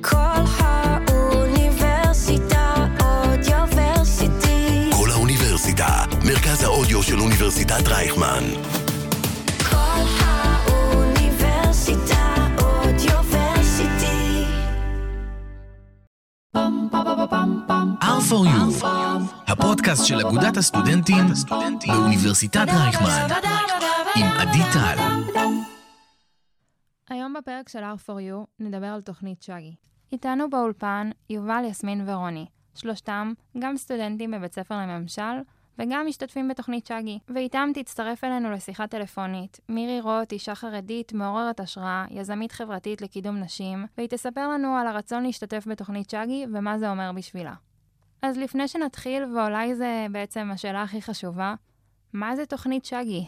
כל האוניברסיטה אודיוורסיטי. כל האוניברסיטה, מרכז האודיו של אוניברסיטת רייכמן. כל האוניברסיטה אודיוורסיטי. R4U, הפודקאסט של אגודת הסטודנטים באוניברסיטת רייכמן, עם עדי טל. היום בפרק של R4U נדבר על תוכנית שגי. איתנו באולפן יובל, יסמין ורוני, שלושתם גם סטודנטים בבית ספר לממשל וגם משתתפים בתוכנית שגי. ואיתם תצטרף אלינו לשיחה טלפונית מירי רוט, אישה חרדית, מעוררת השראה, יזמית חברתית לקידום נשים, והיא תספר לנו על הרצון להשתתף בתוכנית שגי ומה זה אומר בשבילה. אז לפני שנתחיל, ואולי זה בעצם השאלה הכי חשובה, מה זה תוכנית שגי?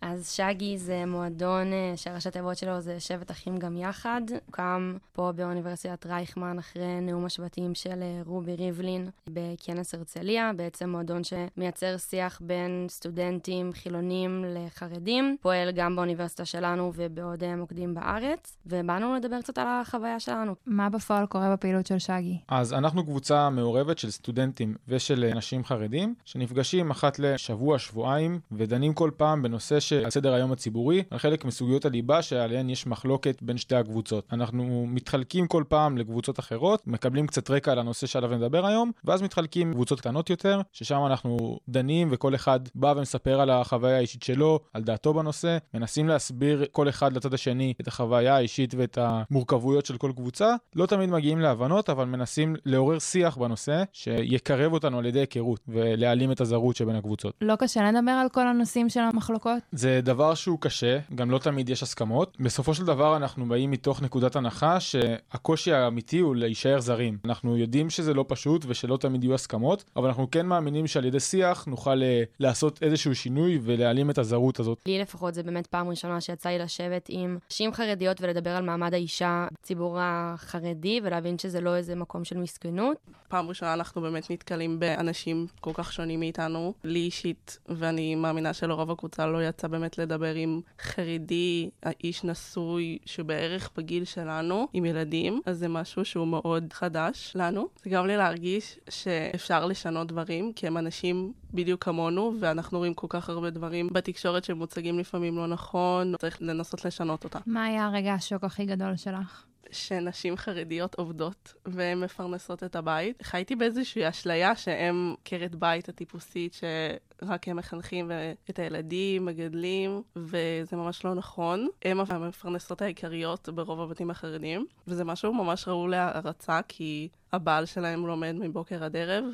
אז שגי זה מועדון אה, שהראשי תיבות שלו זה שבט אחים גם יחד. הוקם פה באוניברסיטת רייכמן אחרי נאום השבטים של אה, רובי ריבלין בכנס הרצליה, בעצם מועדון שמייצר שיח בין סטודנטים חילונים לחרדים, פועל גם באוניברסיטה שלנו ובעוד אה, מוקדים בארץ, ובאנו לדבר קצת על החוויה שלנו. מה בפועל קורה בפעילות של שגי? אז אנחנו קבוצה מעורבת של סטודנטים ושל אנשים חרדים, שנפגשים אחת לשבוע, שבועיים, ודנים כל פעם בנושא שעל סדר היום הציבורי, על חלק מסוגיות הליבה שעליהן יש מחלוקת בין שתי הקבוצות. אנחנו מתחלקים כל פעם לקבוצות אחרות, מקבלים קצת רקע על הנושא שעליו נדבר היום, ואז מתחלקים קבוצות קטנות יותר, ששם אנחנו דנים וכל אחד בא ומספר על החוויה האישית שלו, על דעתו בנושא, מנסים להסביר כל אחד לצד השני את החוויה האישית ואת המורכבויות של כל קבוצה. לא תמיד מגיעים להבנות, אבל מנסים לעורר שיח בנושא, שיקרב אותנו על ידי היכרות ולהעלים את הזרות שבין הקבוצות. לא קשה לדבר על כל הנושאים של המחלוקות? זה דבר שהוא קשה, גם לא תמיד יש הסכמות. בסופו של דבר אנחנו באים מתוך נקודת הנחה שהקושי האמיתי הוא להישאר זרים. אנחנו יודעים שזה לא פשוט ושלא תמיד יהיו הסכמות, אבל אנחנו כן מאמינים שעל ידי שיח נוכל אה, לעשות איזשהו שינוי ולהעלים את הזרות הזאת. לי לפחות זה באמת פעם ראשונה שיצא לי לשבת עם נשים חרדיות ולדבר על מעמד האישה בציבור החרדי, ולהבין שזה לא איזה מקום של מסכנות. פעם ראשונה אנחנו באמת נתקלים באנשים כל כך שונים מאיתנו. לי אישית, ואני מאמינה שלרוב הקבוצה לא יצא באמת לדבר עם חרדי, האיש נשוי, שבערך בגיל שלנו, עם ילדים, אז זה משהו שהוא מאוד חדש לנו. זה גרם לי להרגיש שאפשר לשנות דברים, כי הם אנשים בדיוק כמונו, ואנחנו רואים כל כך הרבה דברים בתקשורת שמוצגים לפעמים לא נכון, צריך לנסות לשנות אותם. מה היה הרגע השוק הכי גדול שלך? שנשים חרדיות עובדות והן מפרנסות את הבית. חייתי באיזושהי אשליה שהן עקרת בית הטיפוסית, שרק הם מחנכים את הילדים, מגדלים, וזה ממש לא נכון. הן המפרנסות העיקריות ברוב הבתים החרדיים, וזה משהו ממש ראוי להערצה, כי הבעל שלהם לומד מבוקר עד ערב.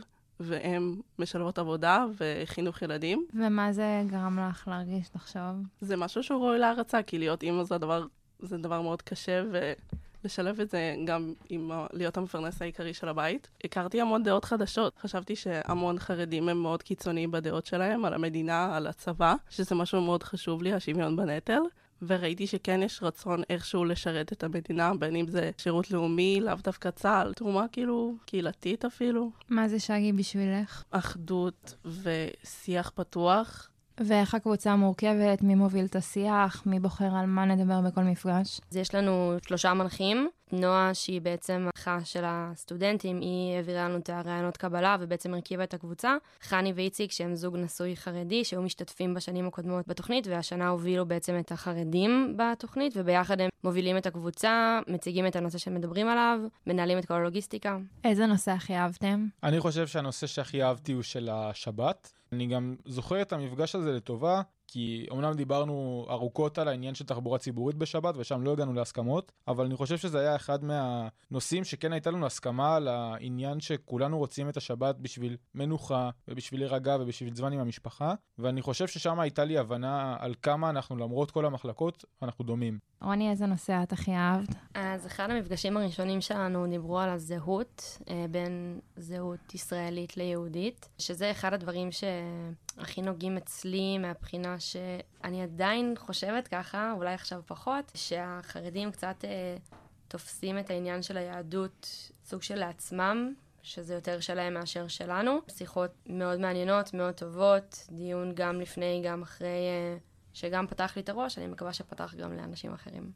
והן משלבות עבודה וחינוך ילדים. ומה זה גרם לך להרגיש, לחשוב? זה משהו שהוא ראוי להערצה, כי להיות אימא זה דבר, זה דבר מאוד קשה, ו... לשלב את זה גם עם ה- להיות המפרנס העיקרי של הבית. הכרתי המון דעות חדשות. חשבתי שהמון חרדים הם מאוד קיצוניים בדעות שלהם, על המדינה, על הצבא, שזה משהו מאוד חשוב לי, השוויון בנטל. וראיתי שכן יש רצון איכשהו לשרת את המדינה, בין אם זה שירות לאומי, לאו דווקא צה"ל, תרומה כאילו קהילתית אפילו. מה זה שגי בשבילך? אחדות ושיח פתוח. ואיך הקבוצה מורכבת? מי מוביל את השיח? מי בוחר על מה נדבר בכל מפגש? אז יש לנו שלושה מנחים. נועה, שהיא בעצם מנחה של הסטודנטים, היא העבירה לנו את הרעיונות קבלה ובעצם הרכיבה את הקבוצה. חני ואיציק, שהם זוג נשוי חרדי, שהיו משתתפים בשנים הקודמות בתוכנית, והשנה הובילו בעצם את החרדים בתוכנית, וביחד הם מובילים את הקבוצה, מציגים את הנושא שמדברים עליו, מנהלים את כל הלוגיסטיקה. איזה נושא הכי אהבתם? אני חושב שהנושא שהכי אהבתי הוא של השבת. אני גם זוכר את המפגש הזה לטובה, כי אומנם דיברנו ארוכות על העניין של תחבורה ציבורית בשבת, ושם לא הגענו להסכמות, אבל אני חושב שזה היה אחד מהנושאים שכן הייתה לנו הסכמה על העניין שכולנו רוצים את השבת בשביל מנוחה, ובשביל להירגע, ובשביל זמן עם המשפחה, ואני חושב ששם הייתה לי הבנה על כמה אנחנו, למרות כל המחלקות, אנחנו דומים. רוני, איזה נושא את הכי אהבת? אז אחד המפגשים הראשונים שלנו דיברו על הזהות, אה, בין זהות ישראלית ליהודית, שזה אחד הדברים שהכי נוגעים אצלי מהבחינה שאני עדיין חושבת ככה, אולי עכשיו פחות, שהחרדים קצת אה, תופסים את העניין של היהדות סוג של לעצמם. שזה יותר שלהם מאשר שלנו. שיחות מאוד מעניינות, מאוד טובות, דיון גם לפני, גם אחרי, אה, שגם פתח לי את הראש, אני מקווה שפתח גם לאנשים אחרים.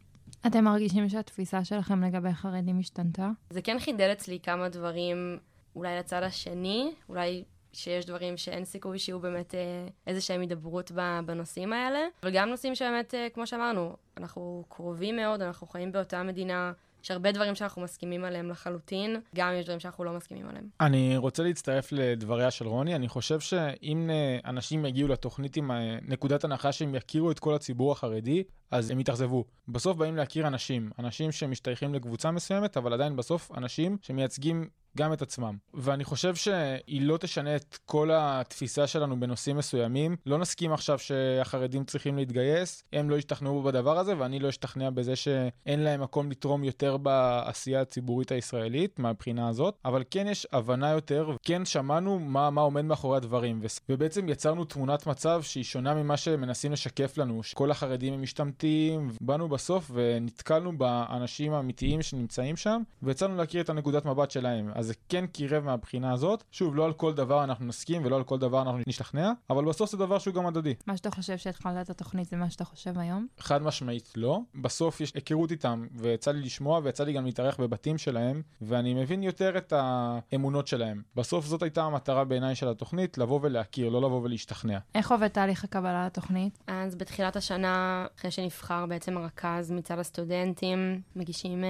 אתם מרגישים שהתפיסה שלכם לגבי חרדים השתנתה? זה כן חידד אצלי כמה דברים, אולי לצד השני, אולי שיש דברים שאין סיכוי שיהיו באמת אה, איזה שהם הידברות בנושאים האלה, אבל גם נושאים שבאמת, אה, כמו שאמרנו, אנחנו קרובים מאוד, אנחנו חיים באותה מדינה, יש הרבה דברים שאנחנו מסכימים עליהם לחלוטין, גם יש דברים שאנחנו לא מסכימים עליהם. אני רוצה להצטרף לדבריה של רוני, אני חושב שאם אה, אנשים יגיעו לתוכנית עם נקודת הנחה שהם יכירו את כל הציבור החרדי, אז הם יתאכזבו. בסוף באים להכיר אנשים, אנשים שמשתייכים לקבוצה מסוימת, אבל עדיין בסוף אנשים שמייצגים גם את עצמם. ואני חושב שהיא לא תשנה את כל התפיסה שלנו בנושאים מסוימים. לא נסכים עכשיו שהחרדים צריכים להתגייס, הם לא ישתכנעו בדבר הזה, ואני לא אשתכנע בזה שאין להם מקום לתרום יותר בעשייה הציבורית הישראלית, מהבחינה הזאת. אבל כן יש הבנה יותר, כן שמענו מה, מה עומד מאחורי הדברים. ובעצם יצרנו תמונת מצב שהיא שונה ממה שמנסים לשקף לנו, שכל החרדים הם משתמטים. באנו בסוף ונתקלנו באנשים האמיתיים שנמצאים שם, ויצאנו להכיר את הנקודת מבט שלהם. אז זה כן קירב מהבחינה הזאת. שוב, לא על כל דבר אנחנו נסכים ולא על כל דבר אנחנו נשתכנע, אבל בסוף זה דבר שהוא גם הדדי. מה שאתה חושב שהתחלת את התוכנית זה מה שאתה חושב היום? חד משמעית לא. בסוף יש היכרות איתם, ויצא לי לשמוע ויצא לי גם להתארח בבתים שלהם, ואני מבין יותר את האמונות שלהם. בסוף זאת הייתה המטרה בעיניי של התוכנית, לבוא ולהכיר, לא לבוא ולהשתכנע. איך עובד תהליך הקבלה לתוכנית? אז בתחילת השנה, אחרי שנבחר בעצם הרכז מצד הסטודנטים, מגישים אה,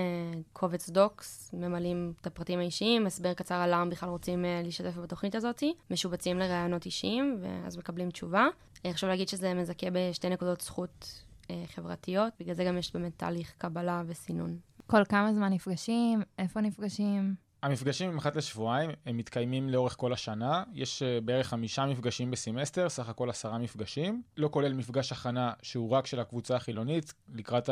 קובץ docs, ממלאים את הפרטים האישיים, הסבר קצר על למה בכלל רוצים אה, להשתתף בתוכנית הזאת, משובצים לראיונות אישיים, ואז מקבלים תשובה. אה, חשוב להגיד שזה מזכה בשתי נקודות זכות אה, חברתיות, בגלל זה גם יש באמת תהליך קבלה וסינון. כל כמה זמן נפגשים? איפה נפגשים? המפגשים הם אחת לשבועיים, הם מתקיימים לאורך כל השנה. יש אה, בערך חמישה מפגשים בסמסטר, סך הכל עשרה מפגשים. לא כולל מפגש הכנה שהוא רק של הקבוצה החילונית, לקראת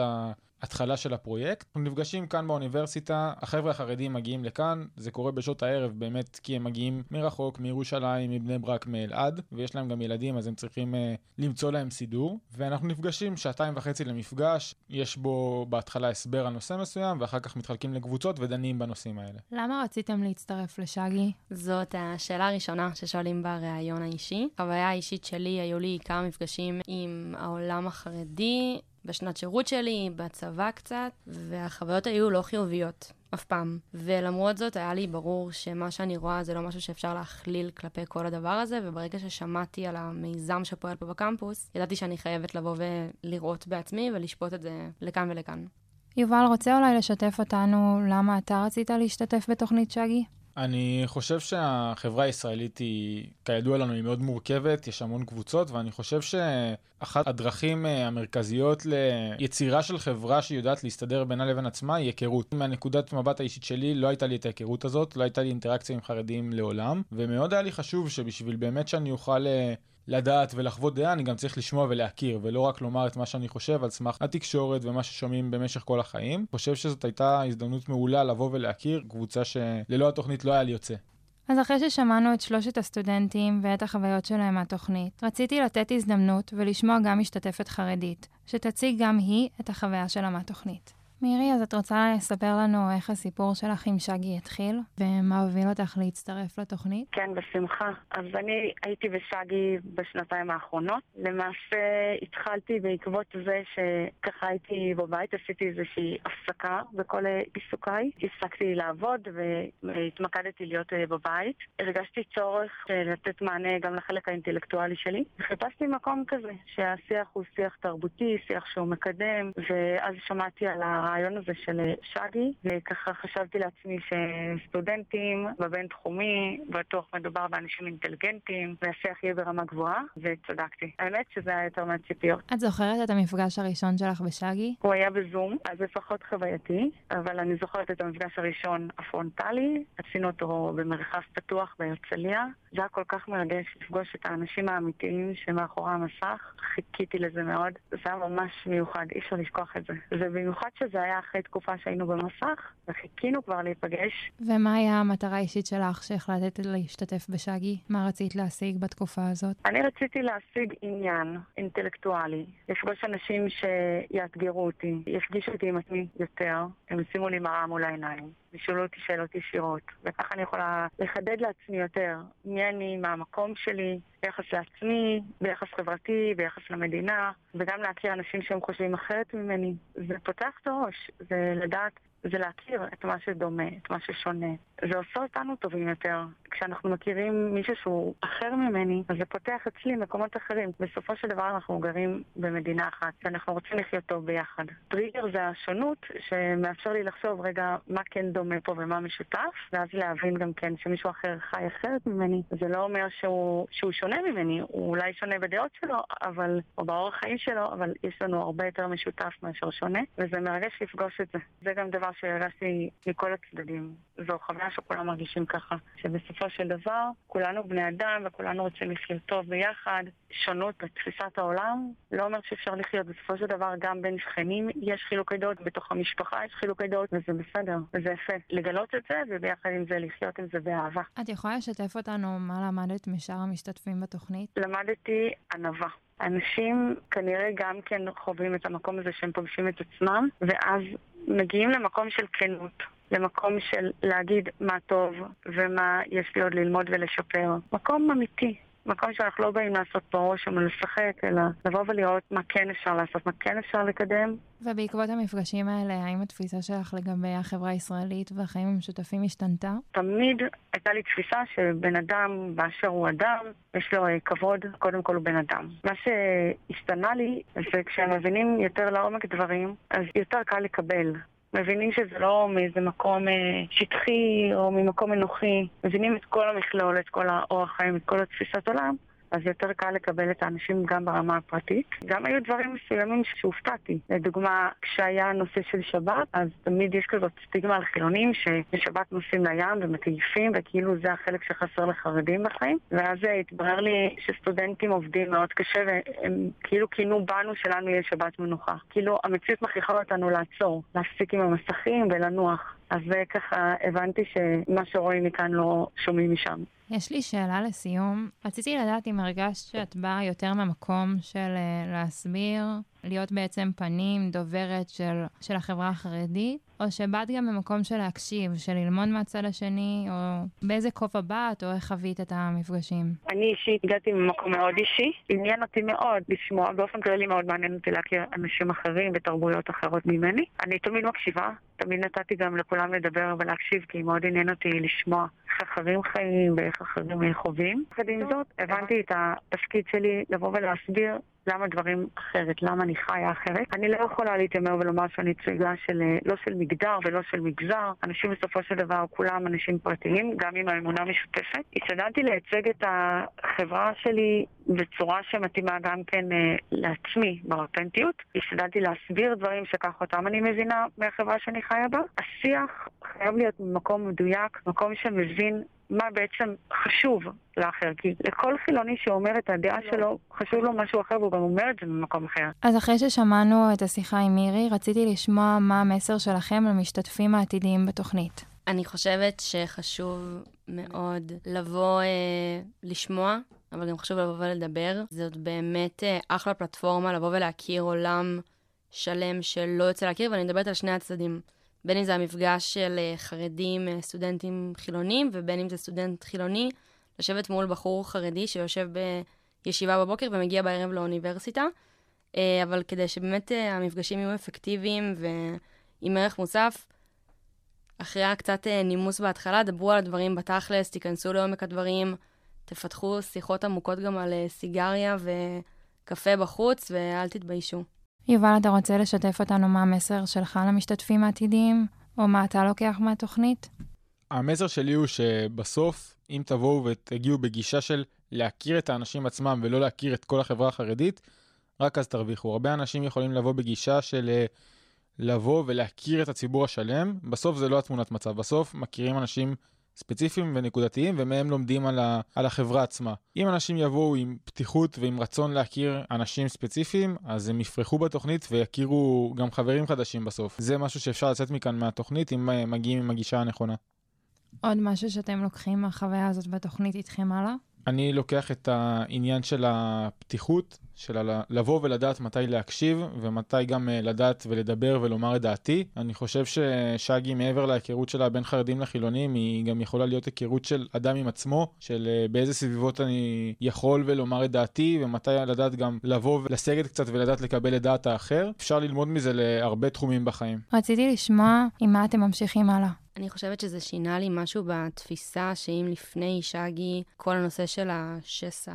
ההתחלה של הפרויקט. אנחנו נפגשים כאן באוניברסיטה, החבר'ה החרדים מגיעים לכאן, זה קורה בשעות הערב באמת כי הם מגיעים מרחוק, מירושלים, מבני ברק, מאלעד, ויש להם גם ילדים אז הם צריכים uh, למצוא להם סידור. ואנחנו נפגשים שעתיים וחצי למפגש, יש בו בהתחלה הסבר על נושא מסוים, ואחר כך מתחלקים לקבוצות ודנים בנושאים האלה. למה רציתם להצטרף לשגי? זאת השאלה הראשונה ששואלים בריאיון האישי. החוויה האישית שלי, היו לי כמה מפגשים עם העולם החרדי, בשנת שירות שלי, בצבא קצת, והחוויות היו לא חיוביות. אף פעם. ולמרות זאת, היה לי ברור שמה שאני רואה זה לא משהו שאפשר להכליל כלפי כל הדבר הזה, וברגע ששמעתי על המיזם שפועל פה בקמפוס, ידעתי שאני חייבת לבוא ולראות בעצמי ולשפוט את זה לכאן ולכאן. יובל, רוצה אולי לשתף אותנו למה אתה רצית להשתתף בתוכנית שגי? אני חושב שהחברה הישראלית היא, כידוע לנו, היא מאוד מורכבת, יש המון קבוצות, ואני חושב שאחת הדרכים אה, המרכזיות ליצירה של חברה שיודעת להסתדר בינה לבין עצמה היא היכרות. מהנקודת מבט האישית שלי לא הייתה לי את ההיכרות הזאת, לא הייתה לי אינטראקציה עם חרדים לעולם, ומאוד היה לי חשוב שבשביל באמת שאני אוכל... לדעת ולחוות דעה, אני גם צריך לשמוע ולהכיר, ולא רק לומר את מה שאני חושב על סמך התקשורת ומה ששומעים במשך כל החיים. חושב שזאת הייתה הזדמנות מעולה לבוא ולהכיר קבוצה שללא התוכנית לא היה לי יוצא. אז אחרי ששמענו את שלושת הסטודנטים ואת החוויות שלהם מהתוכנית, רציתי לתת הזדמנות ולשמוע גם משתתפת חרדית, שתציג גם היא את החוויה שלה מהתוכנית. מירי, אז את רוצה לספר לנו איך הסיפור שלך עם שגי התחיל, ומה הוביל אותך להצטרף לתוכנית? כן, בשמחה. אז אני הייתי בשגי בשנתיים האחרונות. למעשה התחלתי בעקבות זה שככה הייתי בבית, עשיתי איזושהי הפסקה בכל עיסוקיי. הפסקתי לעבוד והתמקדתי להיות אה, בבית. הרגשתי צורך אה, לתת מענה גם לחלק האינטלקטואלי שלי. חיפשתי מקום כזה, שהשיח הוא שיח תרבותי, שיח שהוא מקדם, ואז שמעתי על הרעיון הזה של אה, שגי, וככה חשבתי לעצמי שסטודנטים בבינתחומי, בטוח מדובר באנשים אינטליגנטים, והשיח יהיה ברמה גבוהה, וצדקתי. האמת שזה היה יותר מהציפיות. את זוכרת את המפגש הראשון שלך בשגי? הוא היה בזום, אז זה פחות חווייתי, אבל אני זוכרת את המפגש הראשון הפרונטלי, עשינו אותו במרחב פתוח בהרצליה. זה היה כל כך מרגש לפגוש את האנשים האמיתיים שמאחורי המסך. חיכיתי לזה מאוד. זה היה ממש מיוחד, אי אפשר לשכוח את זה. ובמיוחד שזה היה אחרי תקופה שהיינו במסך, וחיכינו כבר להיפגש. ומה היה המטרה האישית שלך שהחלטת להשתתף בשגי? מה רצית להשיג בתקופה הזאת? אני רציתי להשיג עניין אינטלקטואלי, לפגוש אנשים שיאתגרו אותי, יפגישו אותי עם עצמי יותר, הם ישימו לי מראה מול העיניים. ישאלו אותי שאלות ישירות, וככה אני יכולה לחדד לעצמי יותר מי אני, מה המקום שלי, ביחס לעצמי, ביחס חברתי, ביחס למדינה, וגם להכיר אנשים שהם חושבים אחרת ממני. זה פותח את הראש, זה לדעת, זה להכיר את מה שדומה, את מה ששונה. זה עושה אותנו טובים יותר. כשאנחנו מכירים מישהו שהוא אחר ממני, אז זה פותח אצלי מקומות אחרים. בסופו של דבר אנחנו גרים במדינה אחת, ואנחנו רוצים לחיות טוב ביחד. טריגר זה השונות שמאפשר לי לחשוב רגע מה כן דומה פה ומה משותף, ואז להבין גם כן שמישהו אחר חי אחרת ממני. זה לא אומר שהוא, שהוא שונה ממני, הוא אולי שונה בדעות שלו, אבל, או באורח חיים שלו, אבל יש לנו הרבה יותר משותף מאשר שונה, וזה מרגש לפגוש את זה. זה גם דבר שהרגשתי מכל הצדדים. זו חוויה שכולם מרגישים ככה, שבסופו של דבר כולנו בני אדם וכולנו רוצים לחיות טוב ביחד. שונות בתפיסת העולם לא אומר שאפשר לחיות. בסופו של דבר גם בין שכנים יש חילוקי דעות, בתוך המשפחה יש חילוקי דעות, וזה בסדר, וזה יפה. לגלות את זה וביחד עם זה לחיות עם זה באהבה. את יכולה לשתף אותנו מה למדת משאר המשתתפים בתוכנית? למדתי ענווה. אנשים כנראה גם כן חווים את המקום הזה שהם פוגשים את עצמם, ואז מגיעים למקום של כנות. למקום של להגיד מה טוב ומה יש לי עוד ללמוד ולשפר. מקום אמיתי. מקום שאנחנו לא באים לעשות פה רושם או לשחק, אלא לבוא ולראות מה כן אפשר לעשות, מה כן אפשר לקדם. ובעקבות המפגשים האלה, האם התפיסה שלך לגבי החברה הישראלית והחיים המשותפים השתנתה? תמיד הייתה לי תפיסה שבן אדם באשר הוא אדם, יש לו אה, כבוד, קודם כל הוא בן אדם. מה שהשתנה לי זה כשהם מבינים יותר לעומק דברים, אז יותר קל לקבל. מבינים שזה לא מאיזה מקום אה, שטחי או ממקום אנוכי, מבינים את כל המכלול, את כל האורח חיים, את כל התפיסת עולם, אז יותר קל לקבל את האנשים גם ברמה הפרטית. גם היו דברים מסוימים שהופתעתי. לדוגמה, כשהיה נושא של שבת, אז תמיד יש כזאת סטיגמה על חילונים שבשבת נוסעים לים ומטייפים, וכאילו זה החלק שחסר לחרדים בחיים. ואז התברר לי שסטודנטים עובדים מאוד קשה, והם כאילו כינו בנו שלנו יהיה שבת מנוחה. כאילו המציאות מכריחה אותנו לעצור, להפסיק עם המסכים ולנוח. אז זה ככה, הבנתי שמה שרואים מכאן לא שומעים משם. יש לי שאלה לסיום. רציתי לדעת אם הרגשת שאת באה יותר מהמקום של uh, להסביר, להיות בעצם פנים, דוברת של, של החברה החרדית, או שבאת גם במקום של להקשיב, של ללמוד מהצד השני, או באיזה כובע באת, או איך חווית את המפגשים? אני אישית הגעתי ממקום מאוד אישי. עניין אותי מאוד לשמוע, באופן כללי מאוד מעניין אותי להכיר אנשים אחרים ותרבויות אחרות ממני. אני תמיד מקשיבה, תמיד נתתי גם לכולם לדבר ולהקשיב, כי מאוד עניין אותי לשמוע איך אחרים חיים ואיך אחרים חווים. יחד עם זאת, הבנתי את התפקיד שלי לבוא ולהסביר למה דברים אחרת, למה אני חיה אחרת. אני לא יכולה להתיימר ולומר שאני צויגה של, לא של מגדר ולא של מגזר. אנשים בסופו של דבר כולם אנשים פרטיים, גם עם האמונה משותפת. השתדלתי לייצג את החברה שלי בצורה שמתאימה גם כן אה, לעצמי באותנטיות. השתדלתי להסביר דברים שכך אותם אני מבינה מהחברה שאני חיה בה. השיח חייב להיות ממקום מדויק, מקום שמבין מה בעצם חשוב לאחר, כי לכל חילוני שאומר את הדעה שלו, חשוב לו משהו אחר, והוא גם אומר את זה במקום אחר. אז אחרי ששמענו את השיחה עם מירי, רציתי לשמוע מה המסר שלכם למשתתפים העתידיים בתוכנית. אני חושבת שחשוב מאוד לבוא אה, לשמוע, אבל גם חשוב לבוא ולדבר. זאת באמת אה, אחלה פלטפורמה לבוא ולהכיר עולם שלם שלא יוצא להכיר, ואני מדברת על שני הצדדים. בין אם זה המפגש של אה, חרדים, אה, סטודנטים חילונים, ובין אם זה סטודנט חילוני, לשבת מול בחור חרדי שיושב בישיבה בבוקר ומגיע בערב לאוניברסיטה. אה, אבל כדי שבאמת המפגשים יהיו אפקטיביים ועם ערך מוסף, אחרי קצת נימוס בהתחלה, דברו על הדברים בתכלס, תיכנסו לעומק הדברים, תפתחו שיחות עמוקות גם על סיגריה וקפה בחוץ, ואל תתביישו. יובל, אתה רוצה לשתף אותנו מה המסר שלך למשתתפים העתידיים, או מה אתה לוקח מהתוכנית? המסר שלי הוא שבסוף, אם תבואו ותגיעו בגישה של להכיר את האנשים עצמם ולא להכיר את כל החברה החרדית, רק אז תרוויחו. הרבה אנשים יכולים לבוא בגישה של אה, לבוא ולהכיר את הציבור השלם, בסוף זה לא התמונת מצב. בסוף מכירים אנשים ספציפיים ונקודתיים, ומהם לומדים על, ה, על החברה עצמה. אם אנשים יבואו עם פתיחות ועם רצון להכיר אנשים ספציפיים, אז הם יפרחו בתוכנית ויכירו גם חברים חדשים בסוף. זה משהו שאפשר לצאת מכאן מהתוכנית אם מגיעים עם הגישה הנכונה. עוד משהו שאתם לוקחים מהחוויה הזאת בתוכנית איתכם הלאה? אני לוקח את העניין של הפתיחות, של לבוא ולדעת מתי להקשיב, ומתי גם אה, לדעת ולדבר ולומר את דעתי. אני חושב ששגי, מעבר להיכרות שלה בין חרדים לחילונים, היא גם יכולה להיות היכרות של אדם עם עצמו, של אה, באיזה סביבות אני יכול ולומר את דעתי, ומתי לדעת גם לבוא ולסגת קצת ולדעת לקבל את דעת האחר. אפשר ללמוד מזה להרבה תחומים בחיים. רציתי לשמוע עם מה אתם ממשיכים הלאה. אני חושבת שזה שינה לי משהו בתפיסה שאם לפני שגי, כל הנושא של השסע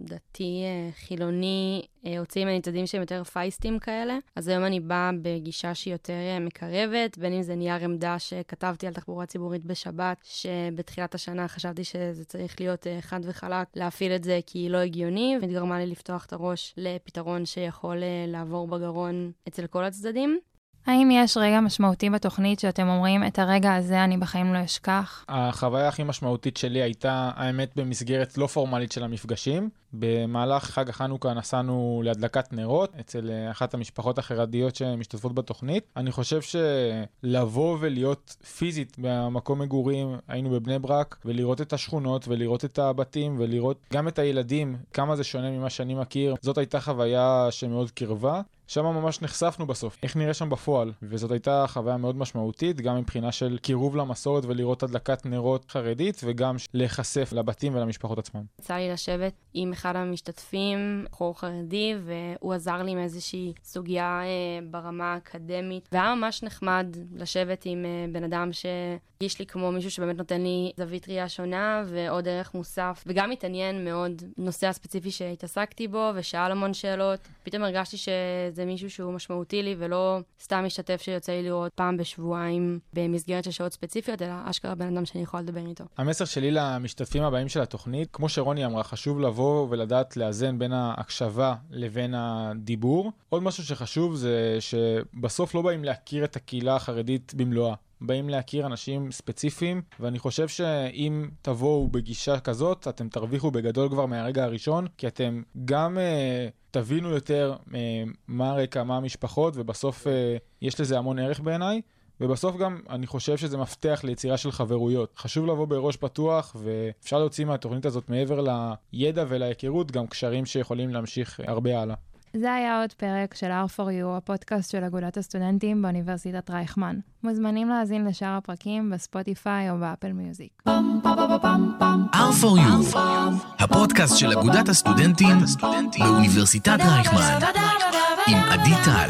הדתי-חילוני אה, הוציא ממני צדדים שהם יותר פייסטים כאלה, אז היום אני באה בגישה שהיא יותר אה, מקרבת, בין אם זה נייר עמדה שכתבתי על תחבורה ציבורית בשבת, שבתחילת השנה חשבתי שזה צריך להיות אה, חד וחלק, להפעיל את זה כי היא לא הגיוני, וגרמה לי לפתוח את הראש לפתרון שיכול לעבור בגרון אצל כל הצדדים. האם יש רגע משמעותי בתוכנית שאתם אומרים, את הרגע הזה אני בחיים לא אשכח? החוויה הכי משמעותית שלי הייתה, האמת, במסגרת לא פורמלית של המפגשים. במהלך חג החנוכה נסענו להדלקת נרות אצל אה, אחת המשפחות החרדיות שמשתתפות בתוכנית. אני חושב שלבוא ולהיות פיזית במקום מגורים, היינו בבני ברק, ולראות את השכונות ולראות את הבתים ולראות גם את הילדים, כמה זה שונה ממה שאני מכיר, זאת הייתה חוויה שמאוד קרבה. שם ממש נחשפנו בסוף, איך נראה שם בפועל, וזאת הייתה חוויה מאוד משמעותית, גם מבחינה של קירוב למסורת ולראות הדלקת נרות חרדית, וגם להיחשף לבתים ולמשפחות עצמם. יצא לי לשבת עם אחד המשתתפים, בחור חרדי, והוא עזר לי עם איזושהי סוגיה אה, ברמה האקדמית, והיה ממש נחמד לשבת עם אה, בן אדם שהרגיש לי כמו מישהו שבאמת נותן לי זווית ראייה שונה, ועוד ערך מוסף, וגם התעניין מאוד נושא הספציפי שהתעסקתי בו, ושאל המון שאלות. פתאום הרגשתי שזה מישהו שהוא משמעותי לי, ולא סתם משתתף שיוצא לי לראות פעם בשבועיים במסגרת של שעות ספציפיות, אלא אשכרה בן אדם שאני יכולה לדבר איתו. המסר שלי למשתתפים הבאים של התוכנית, כמו שרוני אמרה, חשוב לבוא ולדעת לאזן בין ההקשבה לבין הדיבור. עוד משהו שחשוב זה שבסוף לא באים להכיר את הקהילה החרדית במלואה. באים להכיר אנשים ספציפיים, ואני חושב שאם תבואו בגישה כזאת, אתם תרוויחו בגדול כבר מהרגע הראשון, כי אתם גם uh, תבינו יותר uh, מה הרקע, מה המשפחות, ובסוף uh, יש לזה המון ערך בעיניי. ובסוף גם אני חושב שזה מפתח ליצירה של חברויות. חשוב לבוא בראש פתוח, ואפשר להוציא מהתוכנית הזאת מעבר לידע ולהיכרות גם קשרים שיכולים להמשיך הרבה הלאה. זה היה עוד פרק של R4U, הפודקאסט של אגודת הסטודנטים באוניברסיטת רייכמן. מוזמנים להאזין לשאר הפרקים בספוטיפיי או באפל מיוזיק. R4U, הפודקאסט של אגודת הסטודנטים באוניברסיטת רייכמן, עם עדי טל.